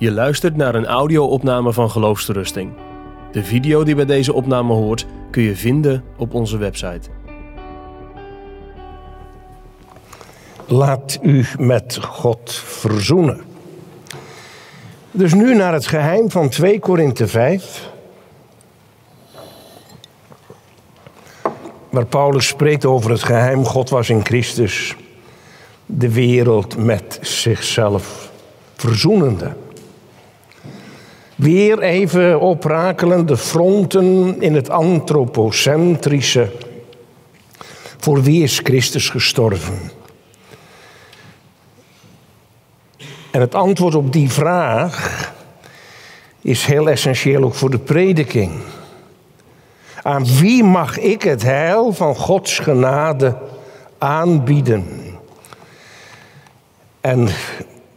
Je luistert naar een audio-opname van Geloofsterusting. De video die bij deze opname hoort kun je vinden op onze website. Laat u met God verzoenen. Dus nu naar het geheim van 2 Korinthe 5. Waar Paulus spreekt over het geheim, God was in Christus de wereld met zichzelf verzoenende. Weer even oprakelende fronten in het antropocentrische. Voor wie is Christus gestorven? En het antwoord op die vraag is heel essentieel ook voor de prediking. Aan wie mag ik het heil van Gods genade aanbieden? En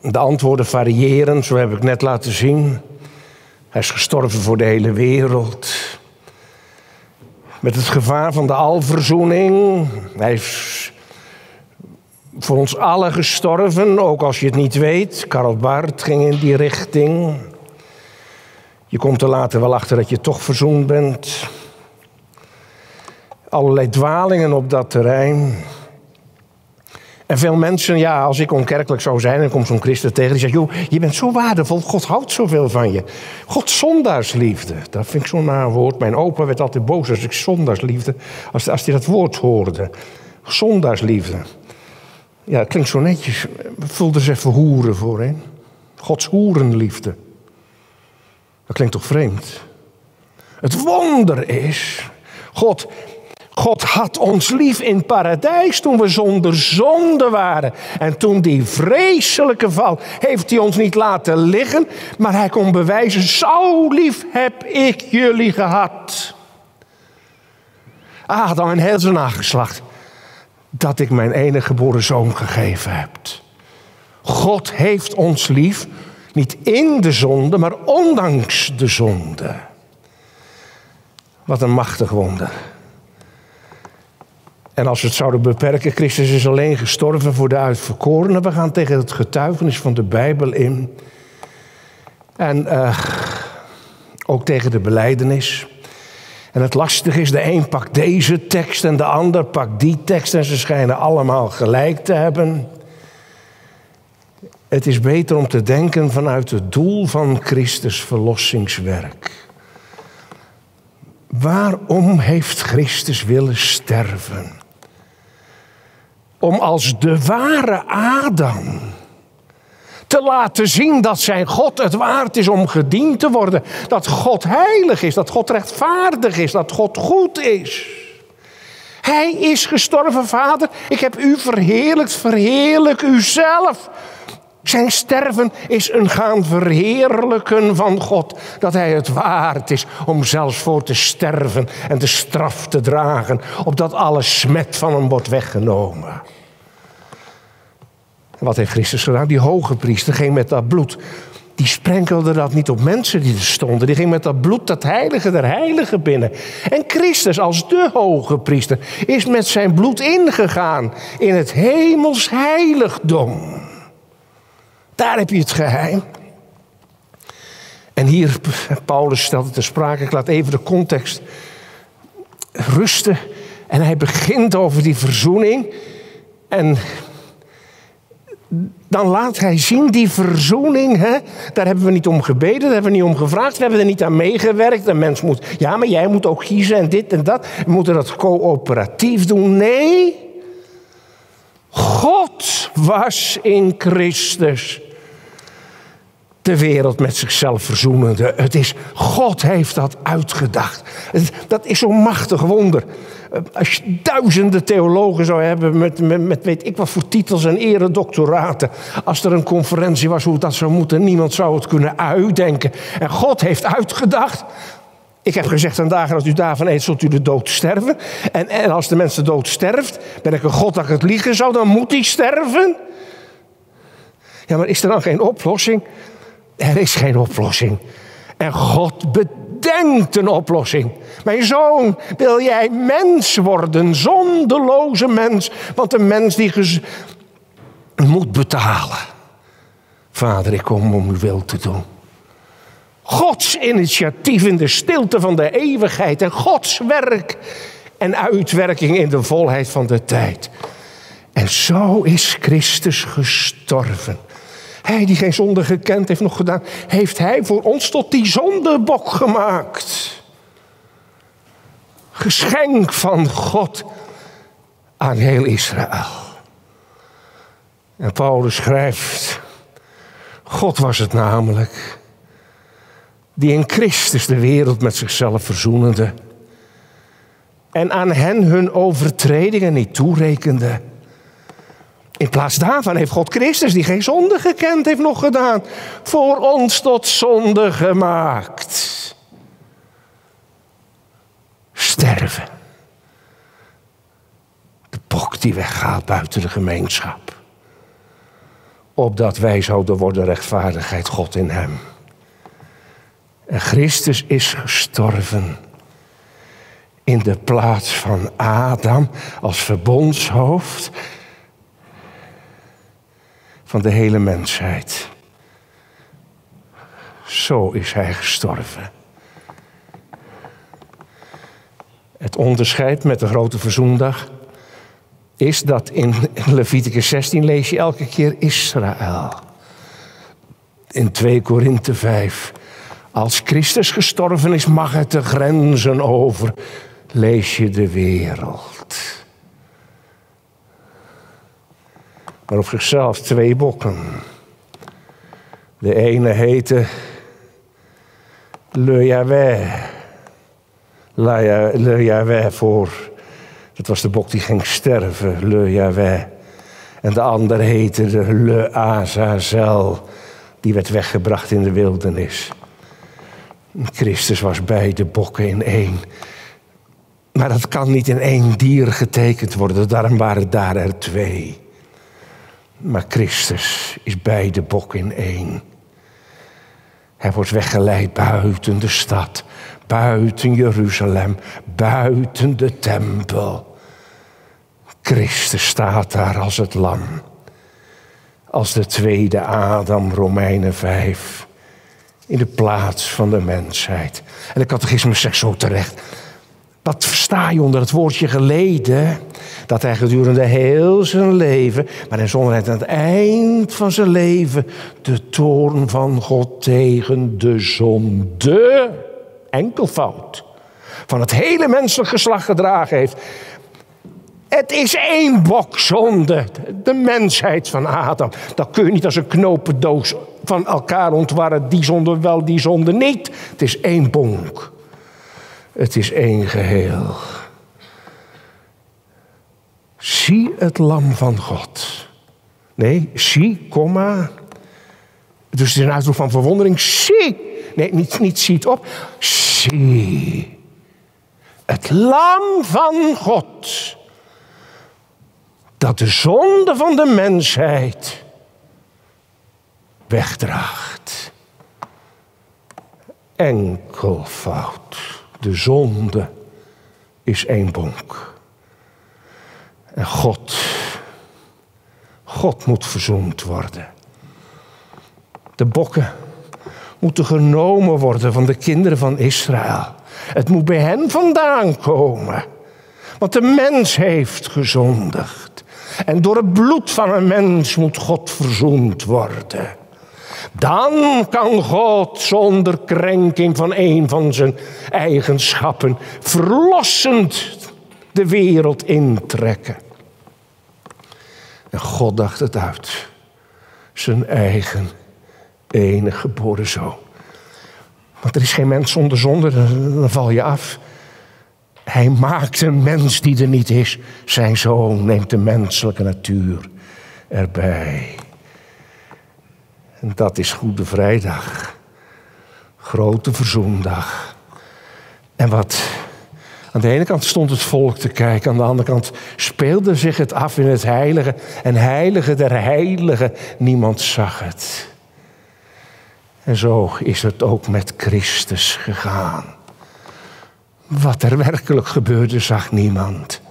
de antwoorden variëren, zo heb ik net laten zien. Hij is gestorven voor de hele wereld. Met het gevaar van de alverzoening. Hij is voor ons allen gestorven, ook als je het niet weet. Karl Barth ging in die richting. Je komt er later wel achter dat je toch verzoend bent. Allerlei dwalingen op dat terrein. En veel mensen, ja, als ik onkerkelijk zou zijn en komt zo'n christen tegen, die zegt: Joh, je bent zo waardevol, God houdt zoveel van je. God zondaarsliefde, dat vind ik zo'n naar woord. Mijn opa werd altijd boos als ik zondaarsliefde, als, als hij dat woord hoorde. Zondaarsliefde. Ja, het klinkt zo netjes. Vul er eens even hoeren voor, hè? Gods hoerenliefde. Dat klinkt toch vreemd? Het wonder is, God God had ons lief in paradijs toen we zonder zonde waren. En toen die vreselijke val heeft hij ons niet laten liggen, maar hij kon bewijzen, zo lief heb ik jullie gehad. Adam en heel zijn nageslacht, dat ik mijn enige geboren zoon gegeven heb. God heeft ons lief, niet in de zonde, maar ondanks de zonde. Wat een machtig wonder. En als we het zouden beperken, Christus is alleen gestorven voor de uitverkorenen. We gaan tegen het getuigenis van de Bijbel in. En uh, ook tegen de beleidenis. En het lastige is, de een pakt deze tekst en de ander pakt die tekst. En ze schijnen allemaal gelijk te hebben. Het is beter om te denken vanuit het doel van Christus verlossingswerk. Waarom heeft Christus willen sterven? Om als de ware Adam te laten zien dat zijn God het waard is om gediend te worden. Dat God heilig is, dat God rechtvaardig is, dat God goed is. Hij is gestorven, Vader. Ik heb u verheerlijkt, verheerlijk uzelf. Zijn sterven is een gaan verheerlijken van God. Dat hij het waard is om zelfs voor te sterven en de straf te dragen. Opdat alle smet van hem wordt weggenomen. Wat heeft Christus gedaan? Die hoge priester ging met dat bloed. Die sprenkelde dat niet op mensen die er stonden. Die ging met dat bloed dat heilige der heiligen binnen. En Christus als de hoge priester is met zijn bloed ingegaan in het hemels heiligdom. Daar heb je het geheim. En hier, Paulus stelt het te sprake, ik laat even de context rusten. En hij begint over die verzoening. En dan laat hij zien die verzoening. Hè? Daar hebben we niet om gebeden, daar hebben we niet om gevraagd, we hebben er niet aan meegewerkt. Een mens moet, ja, maar jij moet ook kiezen en dit en dat. We moeten dat coöperatief doen. Nee, God was in Christus de wereld met zichzelf verzoenende. Het is, God heeft dat uitgedacht. Dat is zo'n machtig wonder. Als je duizenden theologen zou hebben met, met, met weet ik wat voor titels en eredoctoraten. Als er een conferentie was hoe dat zou moeten, niemand zou het kunnen uitdenken. En God heeft uitgedacht. Ik heb gezegd aan dagen als u daarvan eet, zult u de dood sterven. En, en als de mensen dood sterft, ben ik een God dat ik het liegen zou, dan moet hij sterven. Ja, maar is er dan geen oplossing? Er is geen oplossing. En God bedenkt een oplossing. Mijn zoon, wil jij mens worden, zondeloze mens? Want een mens die moet betalen. Vader, ik kom om uw wil te doen. Gods initiatief in de stilte van de eeuwigheid en Gods werk en uitwerking in de volheid van de tijd. En zo is Christus gestorven. Hij die geen zonde gekend heeft nog gedaan, heeft hij voor ons tot die zondebok gemaakt. Geschenk van God aan heel Israël. En Paulus schrijft, God was het namelijk die in Christus de wereld met zichzelf verzoenende en aan hen hun overtredingen niet toerekende. In plaats daarvan heeft God Christus, die geen zonde gekend heeft, nog gedaan, voor ons tot zonde gemaakt. Sterven. De bok die weggaat buiten de gemeenschap. Opdat wij zouden worden rechtvaardigheid God in hem. En Christus is gestorven in de plaats van Adam als verbondshoofd van de hele mensheid. Zo is hij gestorven. Het onderscheid met de grote verzoendag is dat in Leviticus 16 lees je elke keer Israël. In 2 Korinthe 5. Als Christus gestorven is, mag het de grenzen over. Lees je de wereld. Maar op zichzelf twee bokken. De ene heette Le Yahweh. Le Yahweh voor. Dat was de bok die ging sterven, Le Yahweh. En de ander heette de Le Azazel. Die werd weggebracht in de wildernis. Christus was beide bokken in één. Maar dat kan niet in één dier getekend worden. Daarom waren daar er twee. Maar Christus is beide bokken in één. Hij wordt weggeleid buiten de stad, buiten Jeruzalem, buiten de tempel. Christus staat daar als het lam. Als de tweede Adam, Romeinen 5 in de plaats van de mensheid. En de catechisme zegt zo terecht. Wat versta je onder het woordje geleden? Dat hij gedurende heel zijn leven, maar in zonderheid aan het eind van zijn leven, de toorn van God tegen de zonde, enkelvoud, van het hele menselijk geslacht gedragen heeft. Het is één bok zonde, de mensheid van Adam. Dat kun je niet als een knopendoos van elkaar ontwarren, die zonde wel, die zonde niet. Het is één bonk. Het is één geheel. Zie het lam van God. Nee, zie, komma. Dus het is een uitroep van verwondering. Zie. Nee, niet, niet zie het op. Zie. Het lam van God. Dat de zonde van de mensheid wegdraagt. Enkelvoud. De zonde is één bonk. En God, God moet verzoend worden. De bokken moeten genomen worden van de kinderen van Israël. Het moet bij hen vandaan komen. Want de mens heeft gezondigd. En door het bloed van een mens moet God verzoend worden. Dan kan God zonder krenking van een van zijn eigenschappen verlossend de wereld intrekken. En God dacht het uit. Zijn eigen enige geboren zoon. Want er is geen mens zonder zonde, dan val je af. Hij maakt een mens die er niet is. Zijn zoon neemt de menselijke natuur erbij. En dat is Goede Vrijdag. Grote Verzoendag. En wat aan de ene kant stond het volk te kijken, aan de andere kant speelde zich het af in het heilige. En heilige der heiligen, niemand zag het. En zo is het ook met Christus gegaan. Wat er werkelijk gebeurde, zag niemand.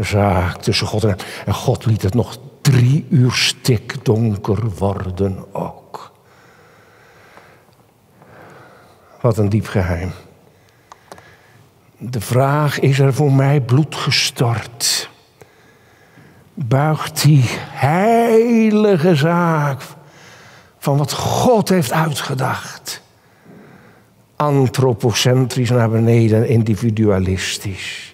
Zaak tussen God en En God liet het nog drie uur stikdonker worden ook. Wat een diep geheim. De vraag, is er voor mij bloed gestort? Buigt die heilige zaak van wat God heeft uitgedacht. Antropocentrisch naar beneden, individualistisch.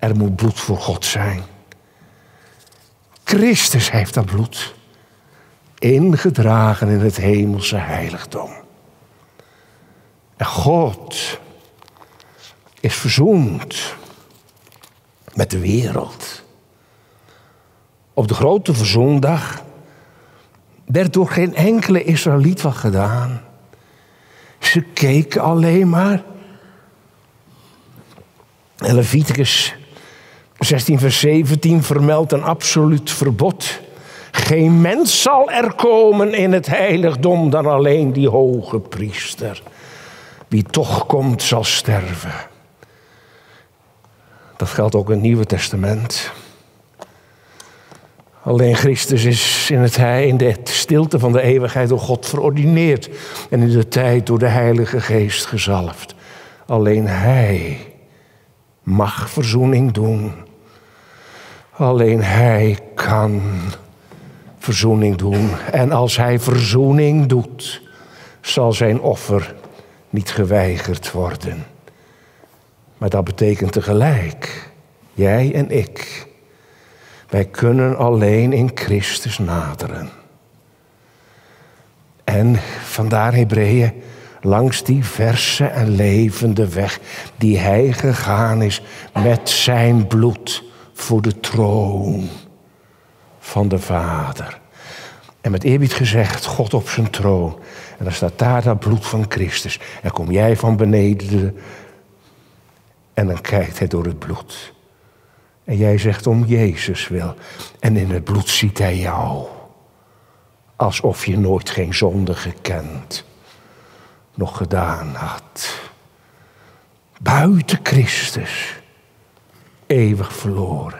Er moet bloed voor God zijn. Christus heeft dat bloed ingedragen in het hemelse heiligdom. En God is verzoend met de wereld. Op de grote verzoendag werd door geen enkele Israëliet wat gedaan. Ze keken alleen maar. En Leviticus 16 vers 17 vermeldt een absoluut verbod. Geen mens zal er komen in het heiligdom dan alleen die hoge priester. Wie toch komt zal sterven. Dat geldt ook in het Nieuwe Testament. Alleen Christus is in, het, in de stilte van de eeuwigheid door God verordineerd en in de tijd door de Heilige Geest gezalfd. Alleen Hij mag verzoening doen. Alleen Hij kan verzoening doen. En als Hij verzoening doet, zal zijn offer niet geweigerd worden. Maar dat betekent tegelijk, jij en ik, wij kunnen alleen in Christus naderen. En vandaar Hebreeën, langs die verse en levende weg die hij gegaan is met zijn bloed voor de troon van de Vader. En met eerbied gezegd, God op zijn troon. En dan staat daar dat bloed van Christus. En kom jij van beneden en dan kijkt hij door het bloed. En jij zegt om Jezus wil. En in het bloed ziet hij jou. Alsof je nooit geen zonde gekend, nog gedaan had. Buiten Christus, eeuwig verloren.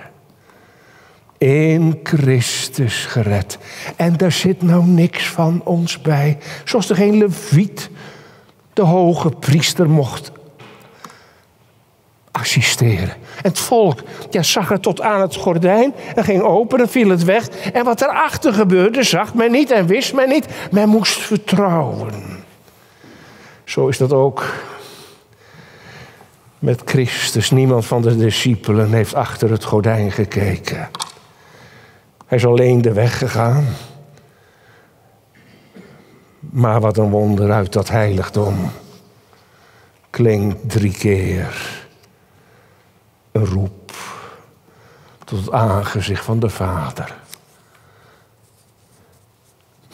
In Christus gered. En daar zit nou niks van ons bij. Zoals er geen leviet de hoge priester mocht assisteren. En het volk ja, zag het tot aan het gordijn en ging open en viel het weg. En wat erachter gebeurde zag men niet en wist men niet. Men moest vertrouwen. Zo is dat ook met Christus. Niemand van de discipelen heeft achter het gordijn gekeken. Hij is alleen de weg gegaan. Maar wat een wonder uit dat heiligdom klinkt drie keer een roep tot het aangezicht van de Vader.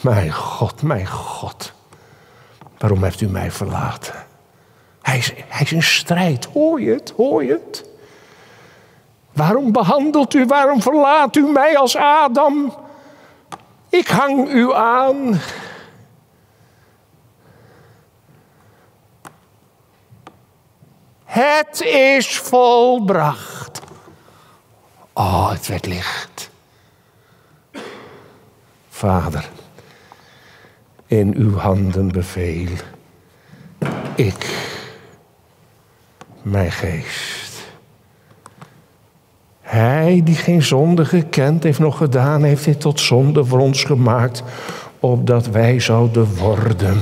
Mijn God, mijn God, waarom heeft u mij verlaten? Hij is, hij is in strijd, hoor je het, hoor je het? Waarom behandelt u, waarom verlaat u mij als Adam? Ik hang u aan. Het is volbracht. Oh, het werd licht. Vader, in uw handen beveel ik mijn geest. Hij die geen zonde gekend heeft nog gedaan, heeft dit tot zonde voor ons gemaakt, opdat wij zouden worden.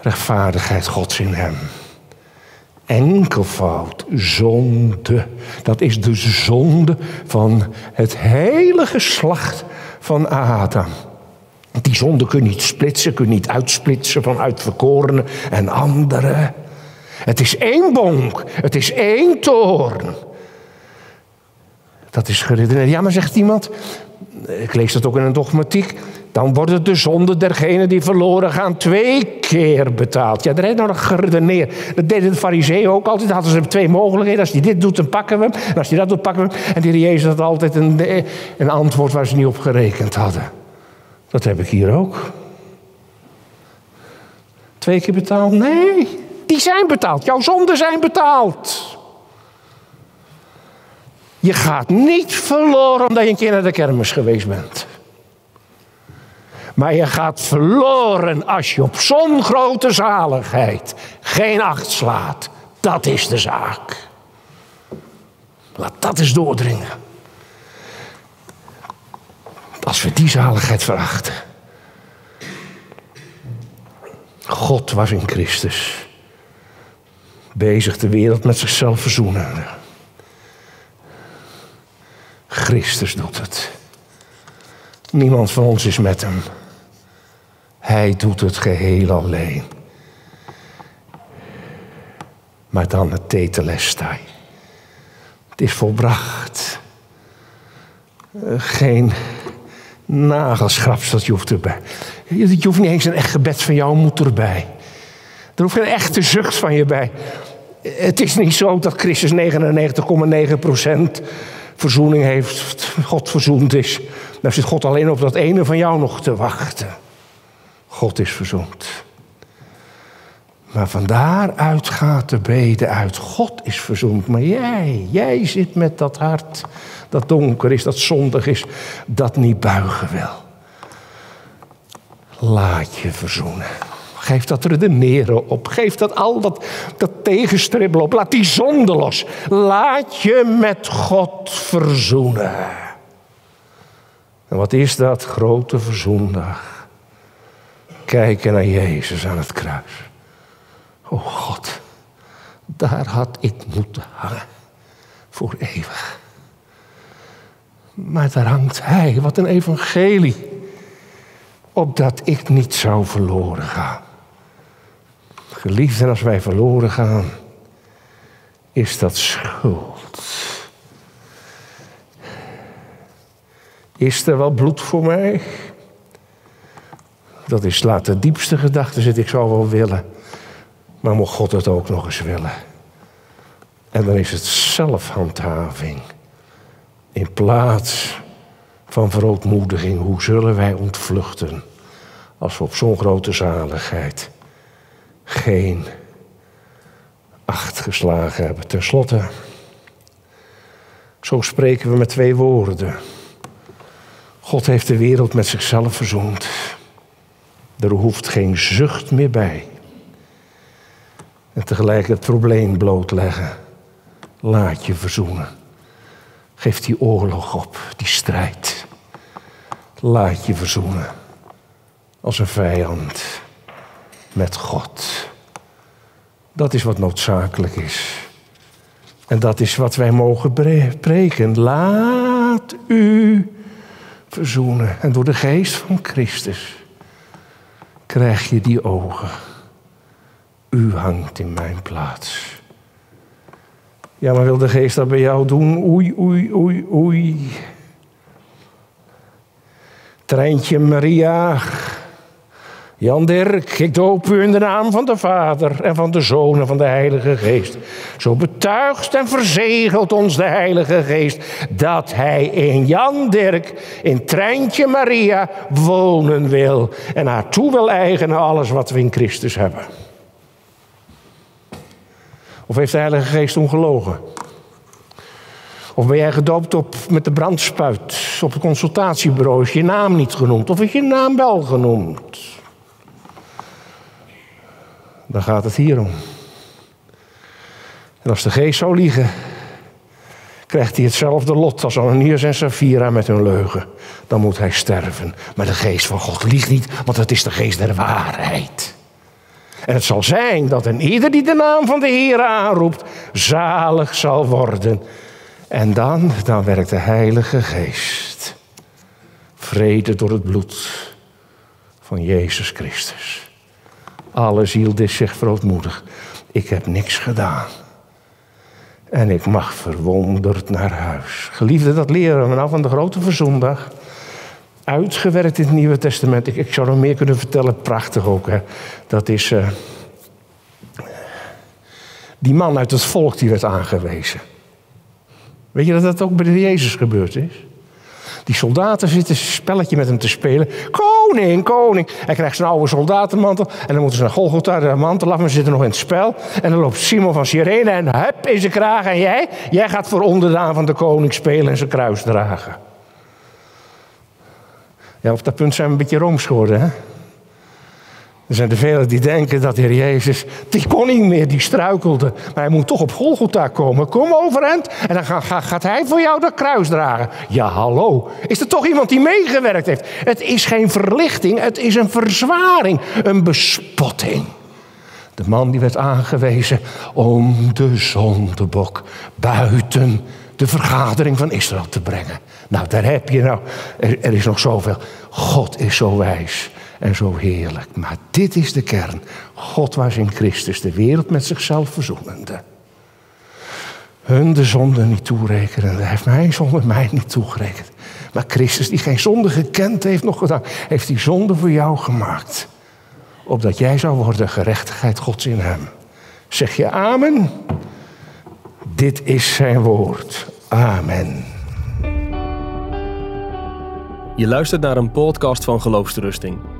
Rechtvaardigheid Gods in hem enkelvoud zonde. Dat is de zonde van het hele geslacht van Adam. Die zonde kun je niet splitsen, kun je niet uitsplitsen van uitverkorenen en anderen. Het is één bonk, het is één toorn. Dat is geredeneerd. Ja, maar zegt iemand, ik lees dat ook in een dogmatiek. Dan wordt de zonde dergenen die verloren gaan twee keer betaald. Ja, daar heeft nog geredeneerd. Dat deden de fariseeën ook altijd. Hadden ze twee mogelijkheden. Als hij dit doet, dan pakken we hem. En als hij dat doet, pakken we hem. En die Jezus had altijd een, een antwoord waar ze niet op gerekend hadden. Dat heb ik hier ook. Twee keer betaald? Nee, die zijn betaald. Jouw zonden zijn betaald. Je gaat niet verloren omdat je een keer naar de kermis geweest bent. Maar je gaat verloren als je op zo'n grote zaligheid geen acht slaat. Dat is de zaak. Laat dat eens doordringen. Als we die zaligheid verachten. God was in Christus. Bezig de wereld met zichzelf verzoenen. Christus doet het. Niemand van ons is met hem. Hij doet het geheel alleen. Maar dan het tetelestai. Het is volbracht. Geen nagelschrapsel hoeft erbij. Je hoeft niet eens een echt gebed van jou moet erbij. Er hoeft geen echte zucht van je bij. Het is niet zo dat Christus 99,9% verzoening heeft. God verzoend is. Dan zit God alleen op dat ene van jou nog te wachten. God is verzoend. Maar van daaruit gaat de bede uit. God is verzoend. Maar jij, jij zit met dat hart dat donker is, dat zondig is, dat niet buigen wil. Laat je verzoenen. Geef dat redeneren op. Geef dat al dat, dat tegenstribbelen op. Laat die zonde los. Laat je met God verzoenen. En wat is dat grote verzoendag? Kijken naar Jezus aan het kruis. Oh God, daar had ik moeten hangen. Voor eeuwig. Maar daar hangt Hij, wat een evangelie. Opdat ik niet zou verloren gaan. Geliefden, als wij verloren gaan, is dat schuld. Is er wel bloed voor mij? Dat is laat de diepste gedachte zitten. Ik zou wel willen. Maar moet God het ook nog eens willen? En dan is het zelfhandhaving. In plaats van verootmoediging, hoe zullen wij ontvluchten als we op zo'n grote zaligheid geen acht geslagen hebben? Ten slotte, zo spreken we met twee woorden. God heeft de wereld met zichzelf verzoend. Er hoeft geen zucht meer bij. En tegelijk het probleem blootleggen. Laat je verzoenen. Geef die oorlog op, die strijd. Laat je verzoenen. Als een vijand met God. Dat is wat noodzakelijk is. En dat is wat wij mogen preken. Laat u verzoenen. En door de geest van Christus krijg je die ogen. U hangt in mijn plaats. Ja, maar wil de geest dat bij jou doen? Oei, oei, oei, oei. Treintje Maria. Jan Dirk, ik doop u in de naam van de Vader en van de Zoon en van de Heilige Geest. Zo betuigt en verzegelt ons de Heilige Geest dat Hij in Jan Dirk, in Treintje Maria, wonen wil en haar toe wil eigenen alles wat we in Christus hebben. Of heeft de Heilige Geest ongelogen? Of ben jij gedoopt op, met de brandspuit op het consultatiebureau? Is je naam niet genoemd? Of is je naam wel genoemd? Dan gaat het hier om. En als de geest zou liegen, krijgt hij hetzelfde lot als Ananias en Safira met hun leugen. Dan moet hij sterven. Maar de geest van God liegt niet, want het is de geest der waarheid. En het zal zijn dat een ieder die de naam van de Heer aanroept, zalig zal worden. En dan, dan werkt de Heilige Geest. Vrede door het bloed van Jezus Christus. Alle ziel is zich verootmoedig. Ik heb niks gedaan. En ik mag verwonderd naar huis. Geliefde, dat leren we nou van de grote verzondag uitgewerkt in het Nieuwe Testament. Ik, ik zou nog meer kunnen vertellen, prachtig ook. Hè. Dat is uh, die man uit het volk die werd aangewezen. Weet je dat dat ook bij Jezus gebeurd is? Die soldaten zitten een spelletje met hem te spelen. Koning, koning. Hij krijgt zijn oude soldatenmantel. En dan moeten ze naar Golgotha de mantel af. Maar ze zitten nog in het spel. En dan loopt Simon van Sirene en hup in zijn kraag. En jij? Jij gaat voor onderdaan van de koning spelen en zijn kruis dragen. Ja, op dat punt zijn we een beetje rooms geworden, hè? Er zijn er velen die denken dat de Heer Jezus, die kon niet meer, die struikelde. Maar hij moet toch op Golgotha komen. Kom overend en dan gaat hij voor jou dat kruis dragen. Ja, hallo. Is er toch iemand die meegewerkt heeft? Het is geen verlichting, het is een verzwaring, een bespotting. De man die werd aangewezen om de zondebok buiten de vergadering van Israël te brengen. Nou, daar heb je nou. Er, er is nog zoveel. God is zo wijs en zo heerlijk. Maar dit is de kern. God was in Christus de wereld met zichzelf verzoenende. Hun de zonde niet toerekenen. Hij heeft mijn zonde mij niet toegerekend. Maar Christus, die geen zonde gekend heeft nog gedaan, heeft die zonde voor jou gemaakt. Opdat jij zou worden gerechtigheid Gods in hem. Zeg je amen? Dit is zijn woord. Amen. Je luistert naar een podcast van Geloofsterusting.